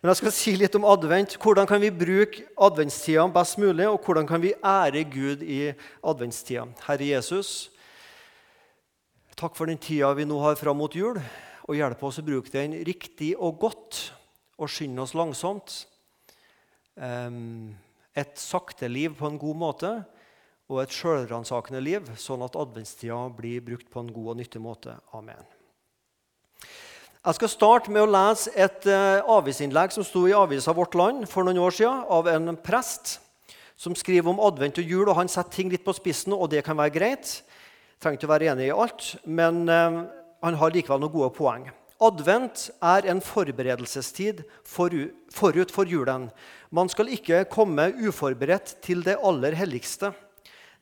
Men jeg skal si litt om advent. Hvordan kan vi bruke adventstida best mulig, og hvordan kan vi ære Gud i adventstida? Herre Jesus, takk for den tida vi nå har fram mot jul, og hjelp oss å bruke den riktig og godt, og skynde oss langsomt. Et sakte liv på en god måte og et sjølransakende liv, sånn at adventstida blir brukt på en god og nyttig måte. Amen. Jeg skal starte med å lese et uh, avisinnlegg som sto i avisa Vårt Land for noen år siden, av en prest som skriver om advent og jul. og Han setter ting litt på spissen, og det kan være greit. Trenger ikke å være enig i alt, men uh, han har likevel noen gode poeng. Advent er en forberedelsestid forut for julen. Man skal ikke komme uforberedt til det aller helligste.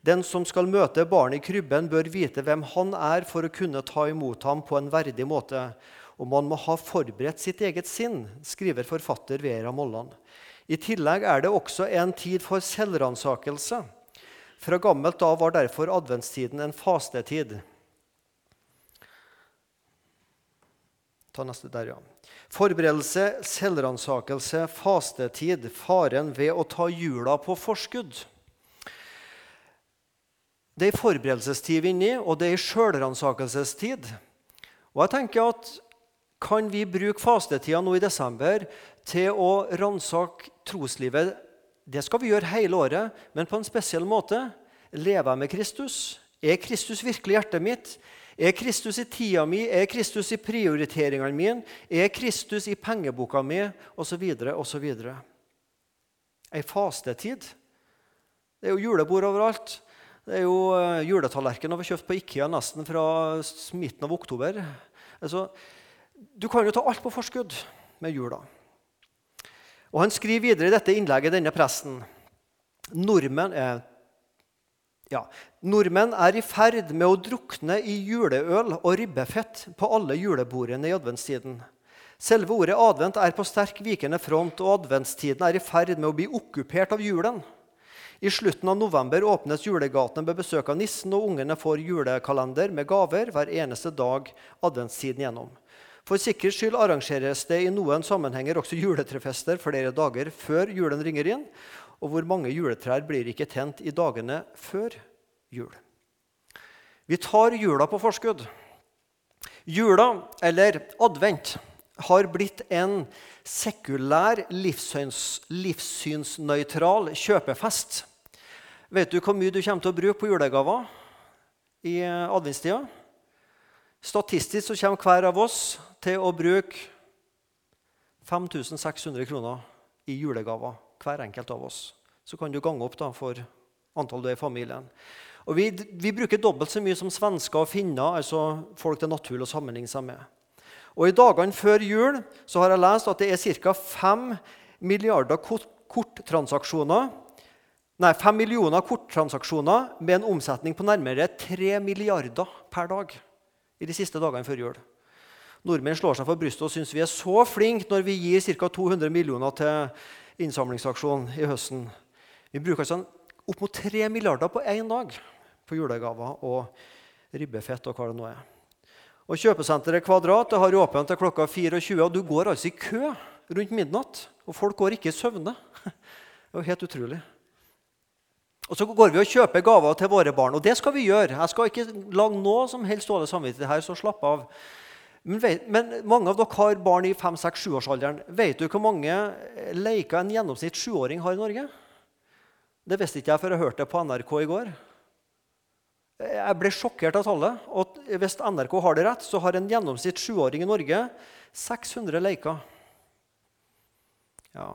Den som skal møte barnet i krybben, bør vite hvem han er, for å kunne ta imot ham på en verdig måte og man må ha forberedt sitt eget sinn, skriver forfatter Vera Molland. I tillegg er det også en tid for selvransakelse. Fra gammelt av var derfor adventstiden en fastetid. Ta neste der, ja. Forberedelse, selvransakelse, fastetid. Faren ved å ta jula på forskudd. Det er forberedelsestid vi er inne i, og det er sjølransakelsestid. Og jeg tenker at kan vi bruke fastetida nå i desember til å ransake troslivet. Det skal vi gjøre hele året, men på en spesiell måte. Lever jeg med Kristus? Er Kristus virkelig hjertet mitt? Er Kristus i tida mi? Er Kristus i prioriteringene mine? Er Kristus i pengeboka mi? Osv. osv. Ei fastetid. Det er jo julebord overalt. Det er jo juletallerken Juletallerken har kjøpt på Ikea nesten fra midten av oktober. Altså, du kan jo ta alt på forskudd med jula. Og Han skriver videre i dette innlegget, denne presten. Nordmenn er, ja, nordmenn er i ferd med å drukne i juleøl og ribbefett på alle julebordene i adventstiden. Selve ordet advent er på sterk vikende front, og adventstiden er i ferd med å bli okkupert av julen. I slutten av november åpnes julegatene med besøk av nissen, og ungene får julekalender med gaver hver eneste dag adventstiden gjennom. For sikkerhets skyld arrangeres det i noen sammenhenger også juletrefester flere dager før julen ringer inn. Og hvor mange juletrær blir ikke tent i dagene før jul? Vi tar jula på forskudd. Jula, eller advent, har blitt en sekulær, livssyns, livssynsnøytral kjøpefest. Vet du hvor mye du kommer til å bruke på julegaver i adventstida? Statistisk så kommer hver av oss til å bruke 5600 kroner i julegaver, hver enkelt av oss. Så kan du gange opp da, for antall du er i familien. Og vi, vi, bruker dobbelt så mye som svensker og finner, altså folk det er naturlig å sammenligne seg med. Og I dagene før jul så har jeg lest at det er ca. 5 milliarder korttransaksjoner Nei, 5 millioner korttransaksjoner med en omsetning på nærmere 3 milliarder per dag i de siste dagene før jul. Nordmenn slår seg for brystet og syns vi er så flinke når vi gir ca. 200 millioner til innsamlingsaksjon i høsten. Vi bruker altså opp mot 3 milliarder på én dag på julegaver og ribbefett og hva det nå er. Og Kjøpesenteret Kvadrat det har åpent til klokka 24, og du går altså i kø rundt midnatt. Og folk går ikke i søvne. Det er jo helt utrolig. Og så går vi og kjøper gaver til våre barn, og det skal vi gjøre. Jeg skal ikke lage noe som helst dårlig samvittighet her, så slapp av. Men, vet, men, mange av dere har barn i 5-6-7-årsalderen. Vet du hvor mange leker en gjennomsnitt sjuåring har i Norge? Det visste ikke jeg før jeg hørte det på NRK i går. Jeg ble sjokkert av tallet. og Hvis NRK har det rett, så har en gjennomsnitt sjuåring i Norge 600 leker. Ja.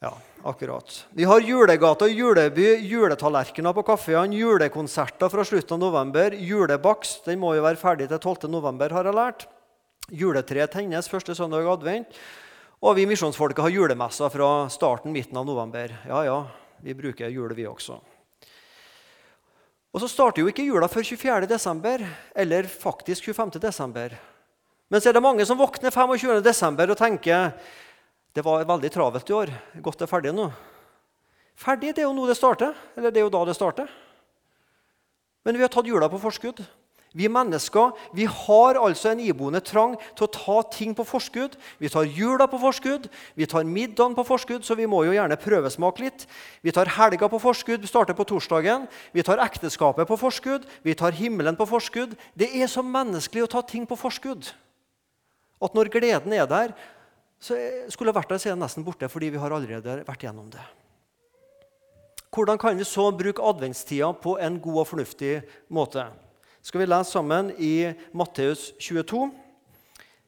Ja, akkurat. Vi har julegata, juleby, juletallerkener på kafeene, julekonserter fra slutten av november, julebakst den må jo være ferdig til 12. november, har jeg lært. Juletreet tennes første søndag i advent. Og vi misjonsfolket har julemesser fra starten, midten av november. Ja, ja, vi bruker jule, vi også. Og så starter jo ikke jula før 24. desember, eller faktisk 25. desember. Men så er det mange som våkner 25. desember og tenker det var veldig travelt i år. Godt det er ferdig nå. Ferdig det er jo nå det starter. Eller det er jo da det starter. Men vi har tatt jula på forskudd. Vi mennesker vi har altså en iboende trang til å ta ting på forskudd. Vi tar jula på forskudd, vi tar middagen på forskudd, så vi må jo gjerne prøvesmake litt. Vi tar helga på forskudd, vi starter på torsdagen. Vi tar ekteskapet på forskudd, vi tar himmelen på forskudd. Det er så menneskelig å ta ting på forskudd at når gleden er der, så skulle jeg vært der, så er den nesten borte fordi vi har allerede vært gjennom det. Hvordan kan vi så bruke adventstida på en god og fornuftig måte? skal vi lese sammen i Matteus 22,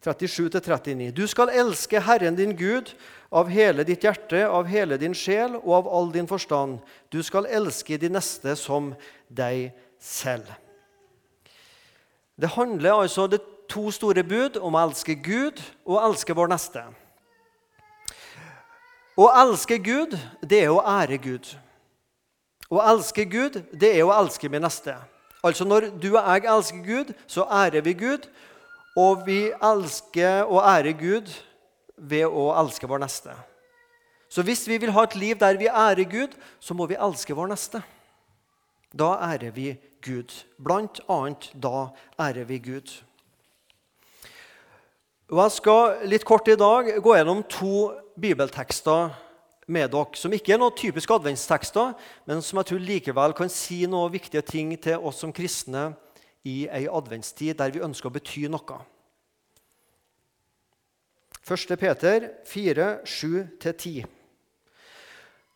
37-39. Du skal elske Herren din Gud av hele ditt hjerte, av hele din sjel og av all din forstand. Du skal elske de neste som deg selv. Det handler altså det to store bud om å elske Gud og å elske vår neste. Å elske Gud, det er å ære Gud. Å elske Gud, det er å elske min neste. Altså Når du og jeg elsker Gud, så ærer vi Gud. Og vi elsker og ærer Gud ved å elske vår neste. Så hvis vi vil ha et liv der vi ærer Gud, så må vi elske vår neste. Da ærer vi Gud. Blant annet da ærer vi Gud. Og Jeg skal litt kort i dag gå gjennom to bibeltekster med dere, som ikke er noen typiske adventstekster, men som jeg tror likevel kan si noen viktige ting til oss som kristne i ei adventstid der vi ønsker å bety noe. 1. Peter 4, 7-10.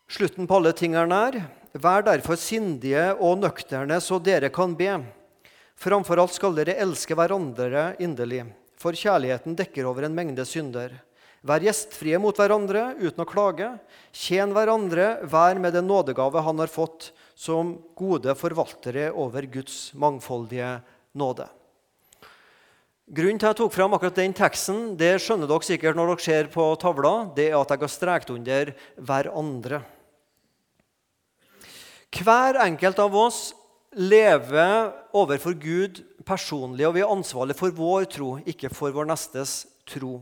Slutten på alle ting er nær. Vær derfor sindige og nøkterne, så dere kan be. Framfor alt skal dere elske hverandre inderlig, for kjærligheten dekker over en mengde synder. Vær gjestfrie mot hverandre uten å klage. Tjen hverandre hver med den nådegave han har fått, som gode forvaltere over Guds mangfoldige nåde. Grunnen til at jeg tok fram akkurat den teksten, det skjønner dere sikkert når dere ser på tavla, det er at jeg har strekt under 'hverandre'. Hver enkelt av oss lever overfor Gud personlig, og vi er ansvarlige for vår tro, ikke for vår nestes tro.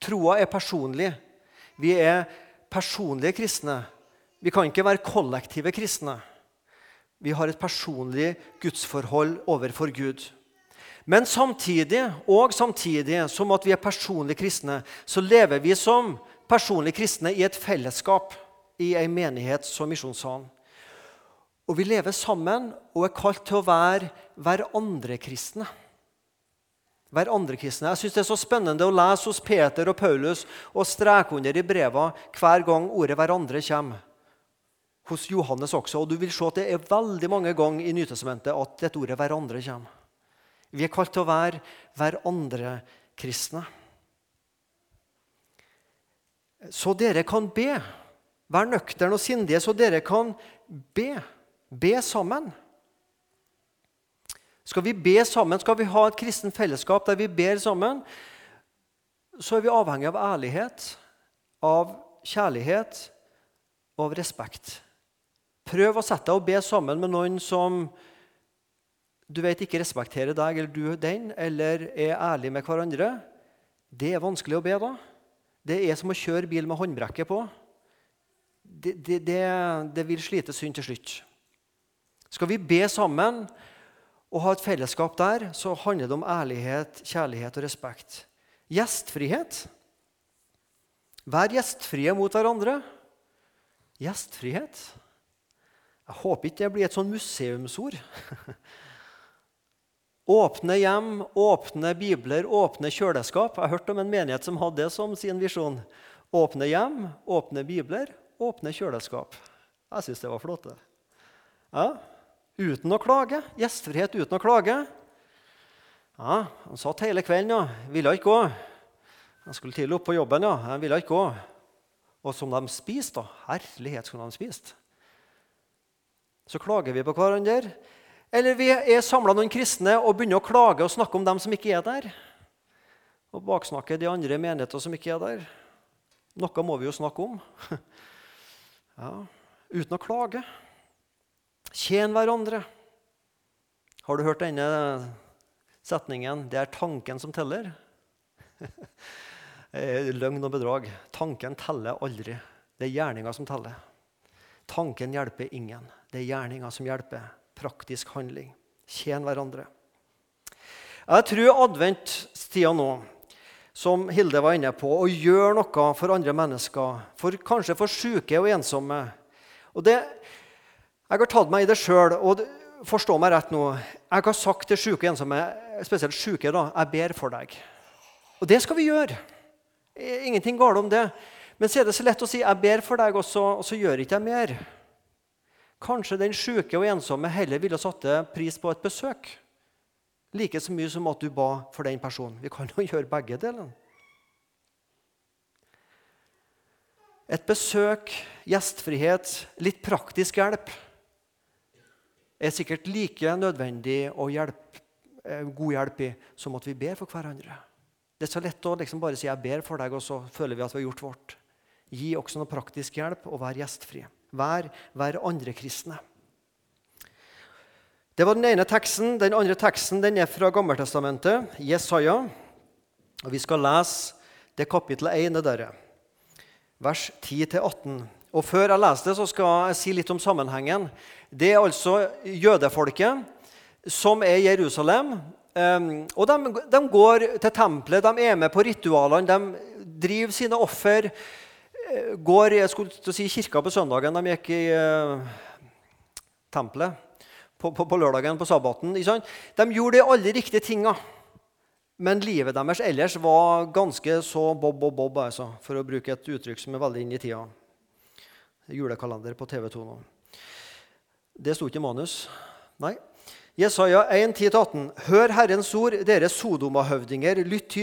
Troa er personlig. Vi er personlige kristne. Vi kan ikke være kollektive kristne. Vi har et personlig gudsforhold overfor Gud. Men samtidig, og samtidig som at vi er personlig kristne, så lever vi som personlig kristne i et fellesskap, i en menighet som Misjonssalen. Og vi lever sammen og er kalt til å være hverandre-kristne Hverandre-kristne. Jeg synes Det er så spennende å lese hos Peter og Paulus og streke under i brevene hver gang ordet hverandre kommer. Hos Johannes også. Og du vil se at Det er veldig mange ganger i Nytestamentet at dette ordet 'hverandre' kommer. Vi er kalt til å være hverandre kristne. Så dere kan be. Vær nøkterne og sindige, så dere kan be. Be sammen. Skal vi be sammen, skal vi ha et kristen fellesskap der vi ber sammen, så er vi avhengig av ærlighet, av kjærlighet og av respekt. Prøv å sette deg og be sammen med noen som du vet ikke respekterer deg eller du den, eller er ærlig med hverandre. Det er vanskelig å be da. Det er som å kjøre bil med håndbrekket på. Det, det, det, det vil slite synd til slutt. Skal vi be sammen, og ha et fellesskap der, så handler det om ærlighet, kjærlighet og respekt. Gjestfrihet. Vær gjestfrie mot hverandre. Gjestfrihet. Jeg håper ikke det blir et sånn museumsord. åpne hjem, åpne bibler, åpne kjøleskap. Jeg har hørt om en menighet som hadde det som sin visjon. Åpne hjem, åpne bibler, åpne kjøleskap. Jeg syns det var flott. det. Ja, uten å klage. Gjestfrihet uten å klage. Ja, Han satt hele kvelden, ja. Ville ikke gå. Han skulle tidlig opp på jobben, ja. Han ville ikke gå. Og som de spiste, da. Herlighet, som de spiste. Så klager vi på hverandre. Eller vi er samla noen kristne og begynner å klage og snakke om dem som ikke er der. Og baksnakke de andre menigheter som ikke er der. Noe må vi jo snakke om. Ja, uten å klage. Tjen hverandre. Har du hørt denne setningen? Det er tanken som teller. Løgn og bedrag. Tanken teller aldri. Det er gjerninga som teller. Tanken hjelper ingen. Det er gjerninga som hjelper. Praktisk handling. Tjen hverandre. Jeg tror adventstida nå, som Hilde var inne på, å gjøre noe for andre mennesker, for, kanskje for syke og ensomme og det, Jeg har tatt meg i det sjøl, og forstå meg rett nå. Jeg har sagt til syke og ensomme, spesielt syke, da, jeg ber for deg. Og det skal vi gjøre. Ingenting galt om det. Men så er det så lett å si 'jeg ber for deg', og så, og så gjør ikke jeg mer. Kanskje den syke og ensomme heller ville satt pris på et besøk. Like så mye som at du ba for den personen. Vi kan jo gjøre begge delene. Et besøk, gjestfrihet, litt praktisk hjelp er sikkert like nødvendig og hjelp, eh, god hjelp i som at vi ber for hverandre. Det er så lett å liksom bare si 'jeg ber for deg', og så føler vi at vi har gjort vårt. Gi også noe praktisk hjelp, og vær gjestfri. Vær, vær andre kristne. Det var den ene teksten. Den andre teksten den er fra Gammeltestamentet, Jesaja. Og Vi skal lese det kapittel 1 der, vers 10-18. Og Før jeg leser det, så skal jeg si litt om sammenhengen. Det er altså jødefolket som er i Jerusalem. Ehm, og de, de, går til tempelet, de er med på ritualene, de driver sine offer. Eh, går jeg skulle til å si kirka på søndagen. De gikk i uh, tempelet på, på, på, lørdagen, på sabbaten. De gjorde de alle riktige tinga. Men livet deres ellers var ganske så bob bob bob, altså, for å bruke et uttrykk som er veldig inn i tida. Julekalender på TV 2 nå. Det sto ikke i manus. Nei. Jesaja 1, 10-18. Hør Herrens ord, dere Sodoma-høvdinger. Lytt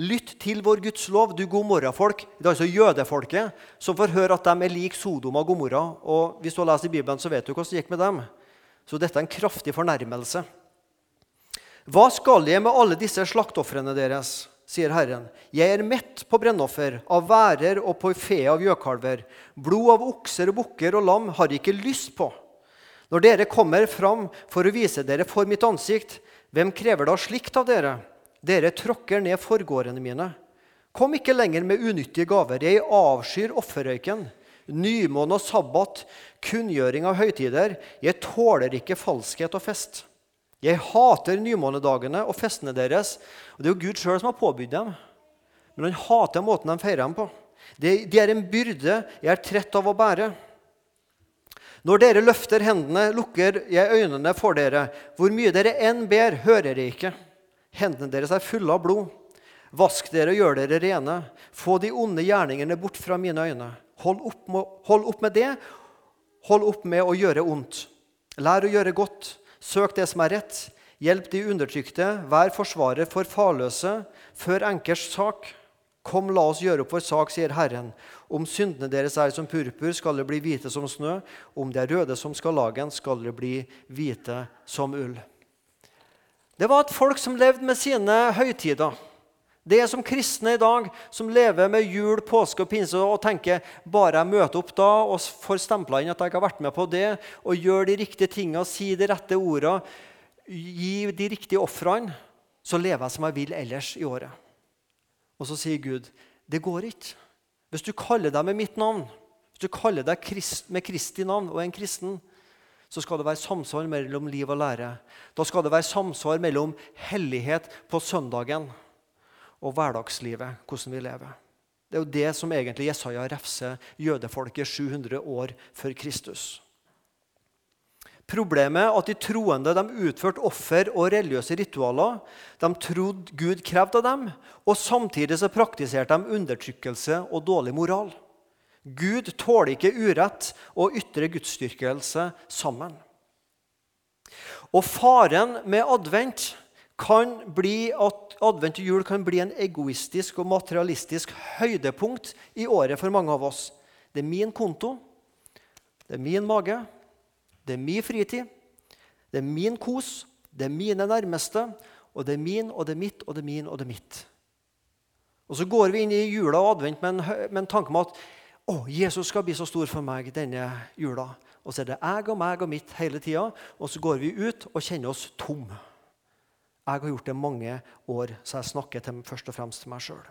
lytt til vår Guds lov, du Gomorra-folk. Det er altså jødefolket som får høre at de er lik Sodoma og Gomorra. Og hvis du har lest i Bibelen, så vet du hvordan det gikk med dem. Så dette er en kraftig fornærmelse. Hva skal jeg med alle disse slaktofrene deres? Sier Herren. Jeg er mett på brennoffer, av værer og på fe av gjøkalver. Blod av okser bukker og lam har jeg ikke lyst på. Når dere kommer fram for å vise dere for mitt ansikt, hvem krever da slikt av dere? Dere tråkker ned forgårdene mine. Kom ikke lenger med unyttige gaver. Jeg avskyr offerrøyken. Nymåne og sabbat, kunngjøring av høytider. Jeg tåler ikke falskhet og fest. Jeg hater nymånedagene og festene deres. Og Det er jo Gud sjøl som har påbudt dem. Men han hater måten de feirer dem på. De, de er en byrde jeg er trett av å bære. Når dere løfter hendene, lukker jeg øynene for dere. Hvor mye dere enn ber, hører jeg ikke. Hendene deres er fulle av blod. Vask dere og gjør dere rene. Få de onde gjerningene bort fra mine øyne. Hold opp, med, hold opp med det. Hold opp med å gjøre ondt. Lær å gjøre godt. Søk det som er rett. Hjelp de undertrykte. Vær forsvarer for farløse. Før enkers sak. Kom, la oss gjøre opp vår sak, sier Herren. Om syndene deres er som purpur, skal det bli hvite som snø. Om de er røde som skarlagen, skal det bli hvite som ull. Det var et folk som levde med sine høytider. Det er som kristne i dag, som lever med jul, påske og pinse og tenker bare jeg møter opp da og får stempla inn at jeg har vært med på det, og gjør de riktige tingene, sier de rette ordene, gi de riktige ofrene, så lever jeg som jeg vil ellers i året. Og så sier Gud, det går ikke. Hvis du kaller deg med mitt navn, hvis du kaller deg krist, med Kristi navn og en kristen, så skal det være samsvar mellom liv og lære. Da skal det være samsvar mellom hellighet på søndagen og hverdagslivet, hvordan vi lever. Det er jo det som egentlig Jesaja refser jødefolket 700 år før Kristus. Problemet er at de troende de utførte offer og religiøse ritualer. De trodde Gud krevde av dem, og samtidig så praktiserte de undertrykkelse og dårlig moral. Gud tåler ikke urett og ytre gudsdyrkelse sammen. Og Faren med advent kan bli at advent og jul kan bli en egoistisk og materialistisk høydepunkt i året for mange av oss. Det er min konto, det er min mage, det er min fritid, det er min kos, det er mine nærmeste, og det er min, og det er mitt, og det er min, og det er mitt. Og Så går vi inn i jula og advent med en, med en tanke om at å, Jesus skal bli så stor for meg denne jula. Og så er det jeg og meg og mitt hele tida. Og så går vi ut og kjenner oss tom. Jeg har gjort det mange år, så jeg snakker til, først og fremst til meg sjøl.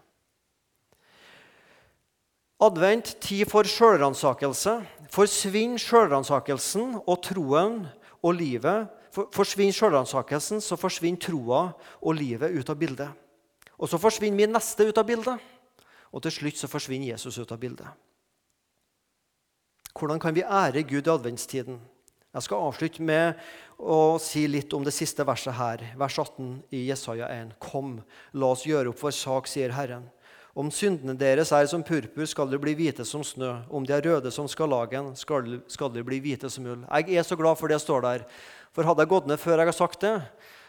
Advent, tid for sjølransakelse. Forsvinn sjølransakelsen og troen og livet, Forsvinn selvransakelsen, så forsvinner troa og livet ut av bildet. Og så forsvinner min neste ut av bildet, og til slutt så forsvinner Jesus ut av bildet. Hvordan kan vi ære Gud i adventstiden? Jeg skal avslutte med å si litt om det siste verset her, vers 18 i Jesaja 1. Kom, la oss gjøre opp vår sak, sier Herren. Om syndene deres er som purpur, skal de bli hvite som snø. Om de er røde som skarlagen, skal, skal de bli hvite som ull. Jeg er så glad for det står der. For hadde jeg gått ned før jeg har sagt det,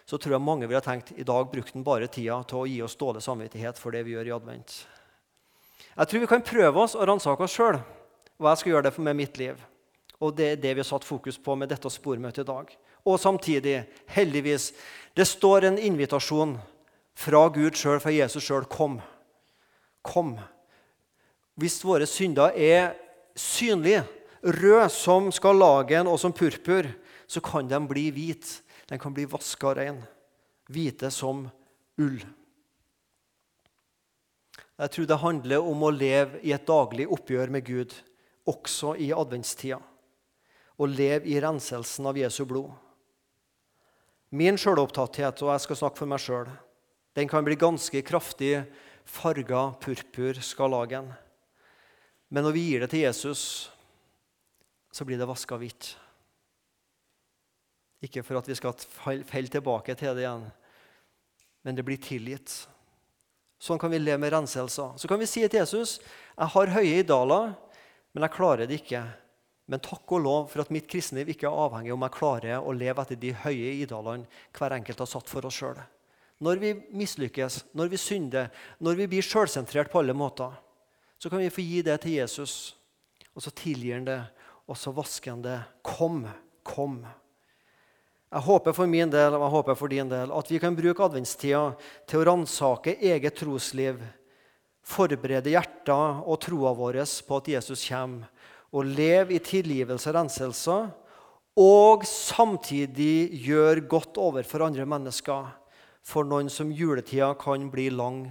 så tror jeg mange ville tenkt i dag brukte han bare tida til å gi oss dårlig samvittighet for det vi gjør i advent. Jeg tror vi kan prøve oss og ransake oss sjøl hva jeg skal gjøre det med mitt liv. Og det er det vi har satt fokus på med dette spormøtet i dag. Og samtidig, heldigvis, det står en invitasjon fra Gud sjøl, fra Jesus sjøl. Kom. Kom. Hvis våre synder er synlige, røde som skarlagen og som purpur, så kan de bli hvite. De kan bli vaska rein. Hvite som ull. Jeg tror det handler om å leve i et daglig oppgjør med Gud også i adventstida, og leve i renselsen av Jesu blod. Min sjølopptatthet, og jeg skal snakke for meg sjøl, den kan bli ganske kraftig farga purpur skalagen. Men når vi gir det til Jesus, så blir det vaska hvitt. Ikke for at vi skal falle tilbake til det igjen, men det blir tilgitt. Sånn kan vi leve med renselser. Så kan vi si til Jesus jeg har høye idaler, men jeg klarer det ikke. Men takk og lov for at mitt kristenliv ikke er avhengig om jeg klarer å leve etter de høye idolene hver enkelt har satt for oss sjøl. Når vi mislykkes, når vi synder, når vi blir sjølsentrert på alle måter, så kan vi få gi det til Jesus. Og så tilgir han det, og så vasker han det. Kom, kom. Jeg håper for min del og jeg håper for din del at vi kan bruke adventstida til å ransake eget trosliv forberede hjertet og troa vår på at Jesus kommer, og leve i tilgivelse og renselse, og samtidig gjøre godt overfor andre mennesker, for noen som juletida kan bli lang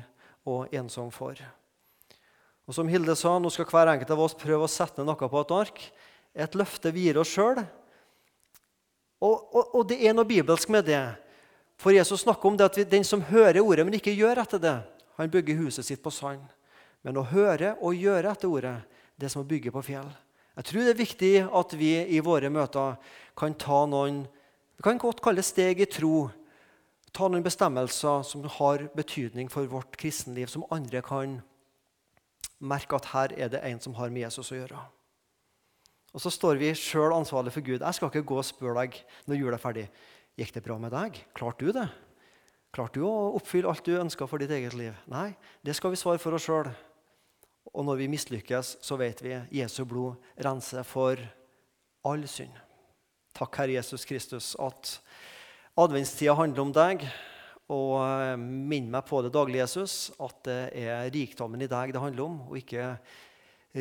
og ensom for. Og Som Hilde sa, nå skal hver enkelt av oss prøve å sette ned noe på et ark. Et løfte vi gir oss sjøl. Og, og, og, det er noe bibelsk med det. For Jesus snakker om det at vi, den som hører ordet, men ikke gjør etter det, han bygger huset sitt på sand. Men å høre og gjøre etter ordet, det er som å bygge på fjell. Jeg tror det er viktig at vi i våre møter kan ta noen vi kan godt kalle steg i tro. Ta noen bestemmelser som har betydning for vårt kristenliv, som andre kan merke at her er det en som har med Jesus å gjøre. Og så står vi sjøl ansvarlig for Gud. Jeg skal ikke gå og spørre deg når jula er ferdig. Gikk det bra med deg? Klarte du det? Klarte du å oppfylle alt du ønska for ditt eget liv? Nei, det skal vi svare for oss sjøl. Og når vi mislykkes, så vet vi Jesu blod renser for all synd. Takk, Herre Jesus Kristus, at adventstida handler om deg. Og eh, minn meg på det daglig, Jesus, at det er rikdommen i deg det handler om, og ikke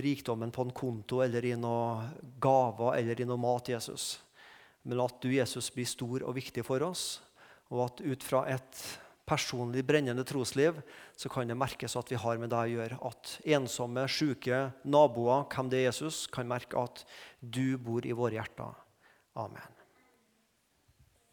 rikdommen på en konto eller i noen gaver eller i noe mat, Jesus. Men at du, Jesus, blir stor og viktig for oss og at ut fra et personlig brennende trosliv så kan det merkes at vi har med deg å gjøre. At ensomme, syke naboer, hvem det er Jesus, kan merke at du bor i våre hjerter. Amen.